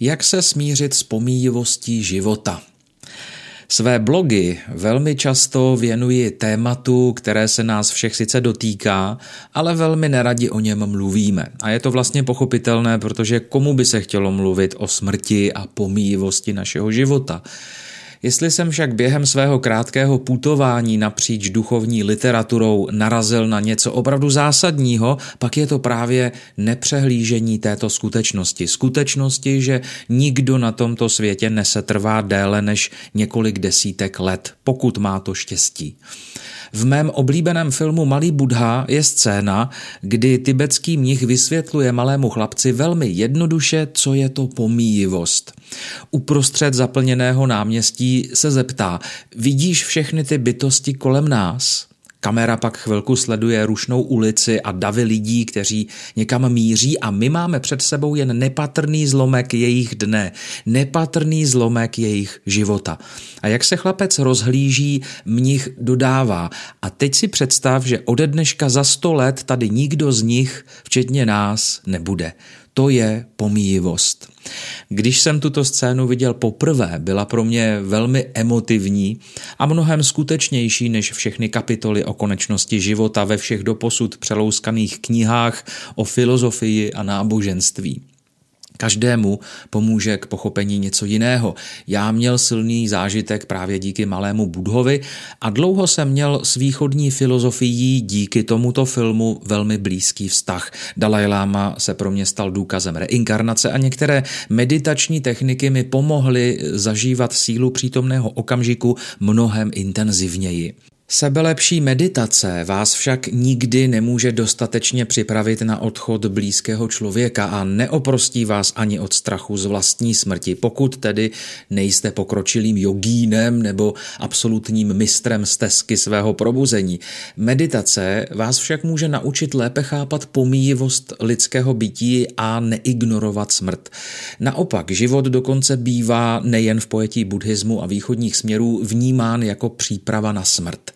Jak se smířit s pomíjivostí života? Své blogy velmi často věnuji tématu, které se nás všech sice dotýká, ale velmi neradi o něm mluvíme. A je to vlastně pochopitelné, protože komu by se chtělo mluvit o smrti a pomíjivosti našeho života? Jestli jsem však během svého krátkého putování napříč duchovní literaturou narazil na něco opravdu zásadního, pak je to právě nepřehlížení této skutečnosti. Skutečnosti, že nikdo na tomto světě nesetrvá déle než několik desítek let, pokud má to štěstí. V mém oblíbeném filmu Malý Budha je scéna, kdy tibetský mnich vysvětluje malému chlapci velmi jednoduše, co je to pomíjivost. Uprostřed zaplněného náměstí se zeptá, vidíš všechny ty bytosti kolem nás? Kamera pak chvilku sleduje rušnou ulici a davy lidí, kteří někam míří a my máme před sebou jen nepatrný zlomek jejich dne, nepatrný zlomek jejich života. A jak se chlapec rozhlíží, mnich dodává. A teď si představ, že ode dneška za sto let tady nikdo z nich, včetně nás, nebude. To je pomíjivost. Když jsem tuto scénu viděl poprvé, byla pro mě velmi emotivní a mnohem skutečnější než všechny kapitoly o konečnosti života ve všech doposud přelouskaných knihách o filozofii a náboženství. Každému pomůže k pochopení něco jiného. Já měl silný zážitek právě díky malému Budhovi a dlouho jsem měl s východní filozofií díky tomuto filmu velmi blízký vztah. Dalai Lama se pro mě stal důkazem reinkarnace a některé meditační techniky mi pomohly zažívat sílu přítomného okamžiku mnohem intenzivněji. Sebelepší meditace vás však nikdy nemůže dostatečně připravit na odchod blízkého člověka a neoprostí vás ani od strachu z vlastní smrti, pokud tedy nejste pokročilým jogínem nebo absolutním mistrem stezky svého probuzení. Meditace vás však může naučit lépe chápat pomíjivost lidského bytí a neignorovat smrt. Naopak, život dokonce bývá nejen v pojetí buddhismu a východních směrů vnímán jako příprava na smrt.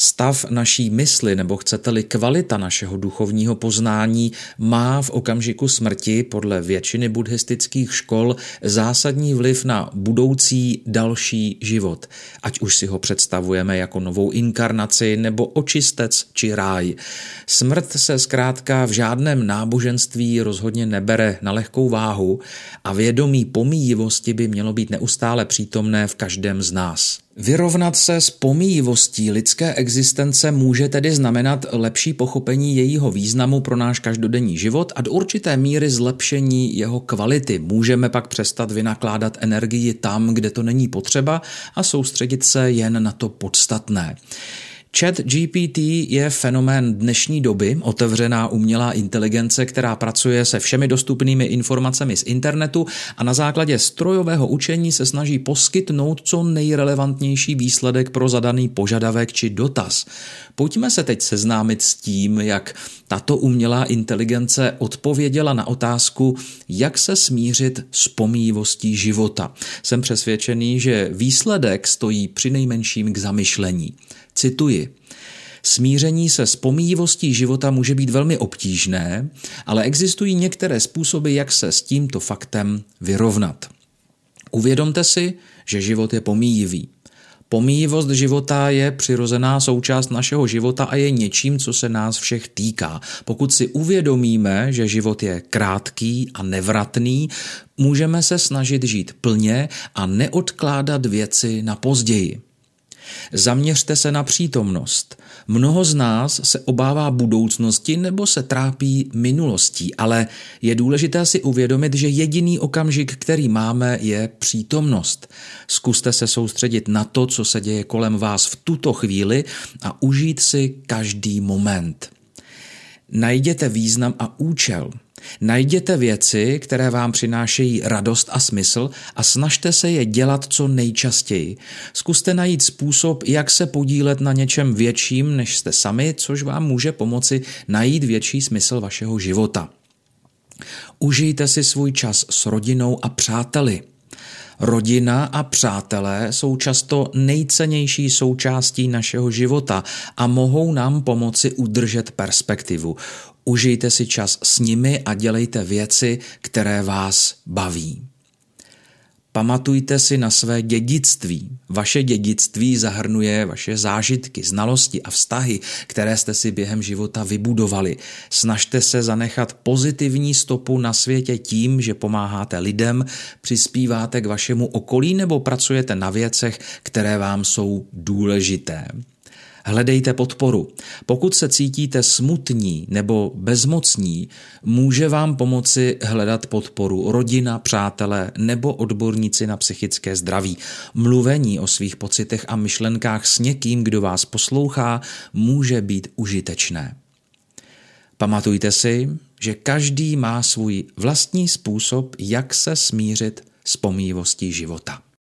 Stav naší mysli, nebo chcete-li kvalita našeho duchovního poznání, má v okamžiku smrti podle většiny buddhistických škol zásadní vliv na budoucí další život, ať už si ho představujeme jako novou inkarnaci nebo očistec či ráj. Smrt se zkrátka v žádném náboženství rozhodně nebere na lehkou váhu a vědomí pomíjivosti by mělo být neustále přítomné v každém z nás. Vyrovnat se s pomíjivostí lidské existence může tedy znamenat lepší pochopení jejího významu pro náš každodenní život a do určité míry zlepšení jeho kvality. Můžeme pak přestat vynakládat energii tam, kde to není potřeba a soustředit se jen na to podstatné. Chat GPT je fenomén dnešní doby, otevřená umělá inteligence, která pracuje se všemi dostupnými informacemi z internetu a na základě strojového učení se snaží poskytnout co nejrelevantnější výsledek pro zadaný požadavek či dotaz. Pojďme se teď seznámit s tím, jak tato umělá inteligence odpověděla na otázku, jak se smířit s pomývostí života. Jsem přesvědčený, že výsledek stojí při nejmenším k zamyšlení. Cituji. Smíření se s pomíjivostí života může být velmi obtížné, ale existují některé způsoby, jak se s tímto faktem vyrovnat. Uvědomte si, že život je pomíjivý. Pomíjivost života je přirozená součást našeho života a je něčím, co se nás všech týká. Pokud si uvědomíme, že život je krátký a nevratný, můžeme se snažit žít plně a neodkládat věci na později. Zaměřte se na přítomnost. Mnoho z nás se obává budoucnosti nebo se trápí minulostí, ale je důležité si uvědomit, že jediný okamžik, který máme, je přítomnost. Zkuste se soustředit na to, co se děje kolem vás v tuto chvíli a užít si každý moment. Najděte význam a účel. Najděte věci, které vám přinášejí radost a smysl a snažte se je dělat co nejčastěji. Zkuste najít způsob, jak se podílet na něčem větším, než jste sami, což vám může pomoci najít větší smysl vašeho života. Užijte si svůj čas s rodinou a přáteli. Rodina a přátelé jsou často nejcennější součástí našeho života a mohou nám pomoci udržet perspektivu. Užijte si čas s nimi a dělejte věci, které vás baví. Pamatujte si na své dědictví. Vaše dědictví zahrnuje vaše zážitky, znalosti a vztahy, které jste si během života vybudovali. Snažte se zanechat pozitivní stopu na světě tím, že pomáháte lidem, přispíváte k vašemu okolí nebo pracujete na věcech, které vám jsou důležité. Hledejte podporu. Pokud se cítíte smutní nebo bezmocní, může vám pomoci hledat podporu rodina, přátelé nebo odborníci na psychické zdraví. Mluvení o svých pocitech a myšlenkách s někým, kdo vás poslouchá, může být užitečné. Pamatujte si, že každý má svůj vlastní způsob, jak se smířit s pomývostí života.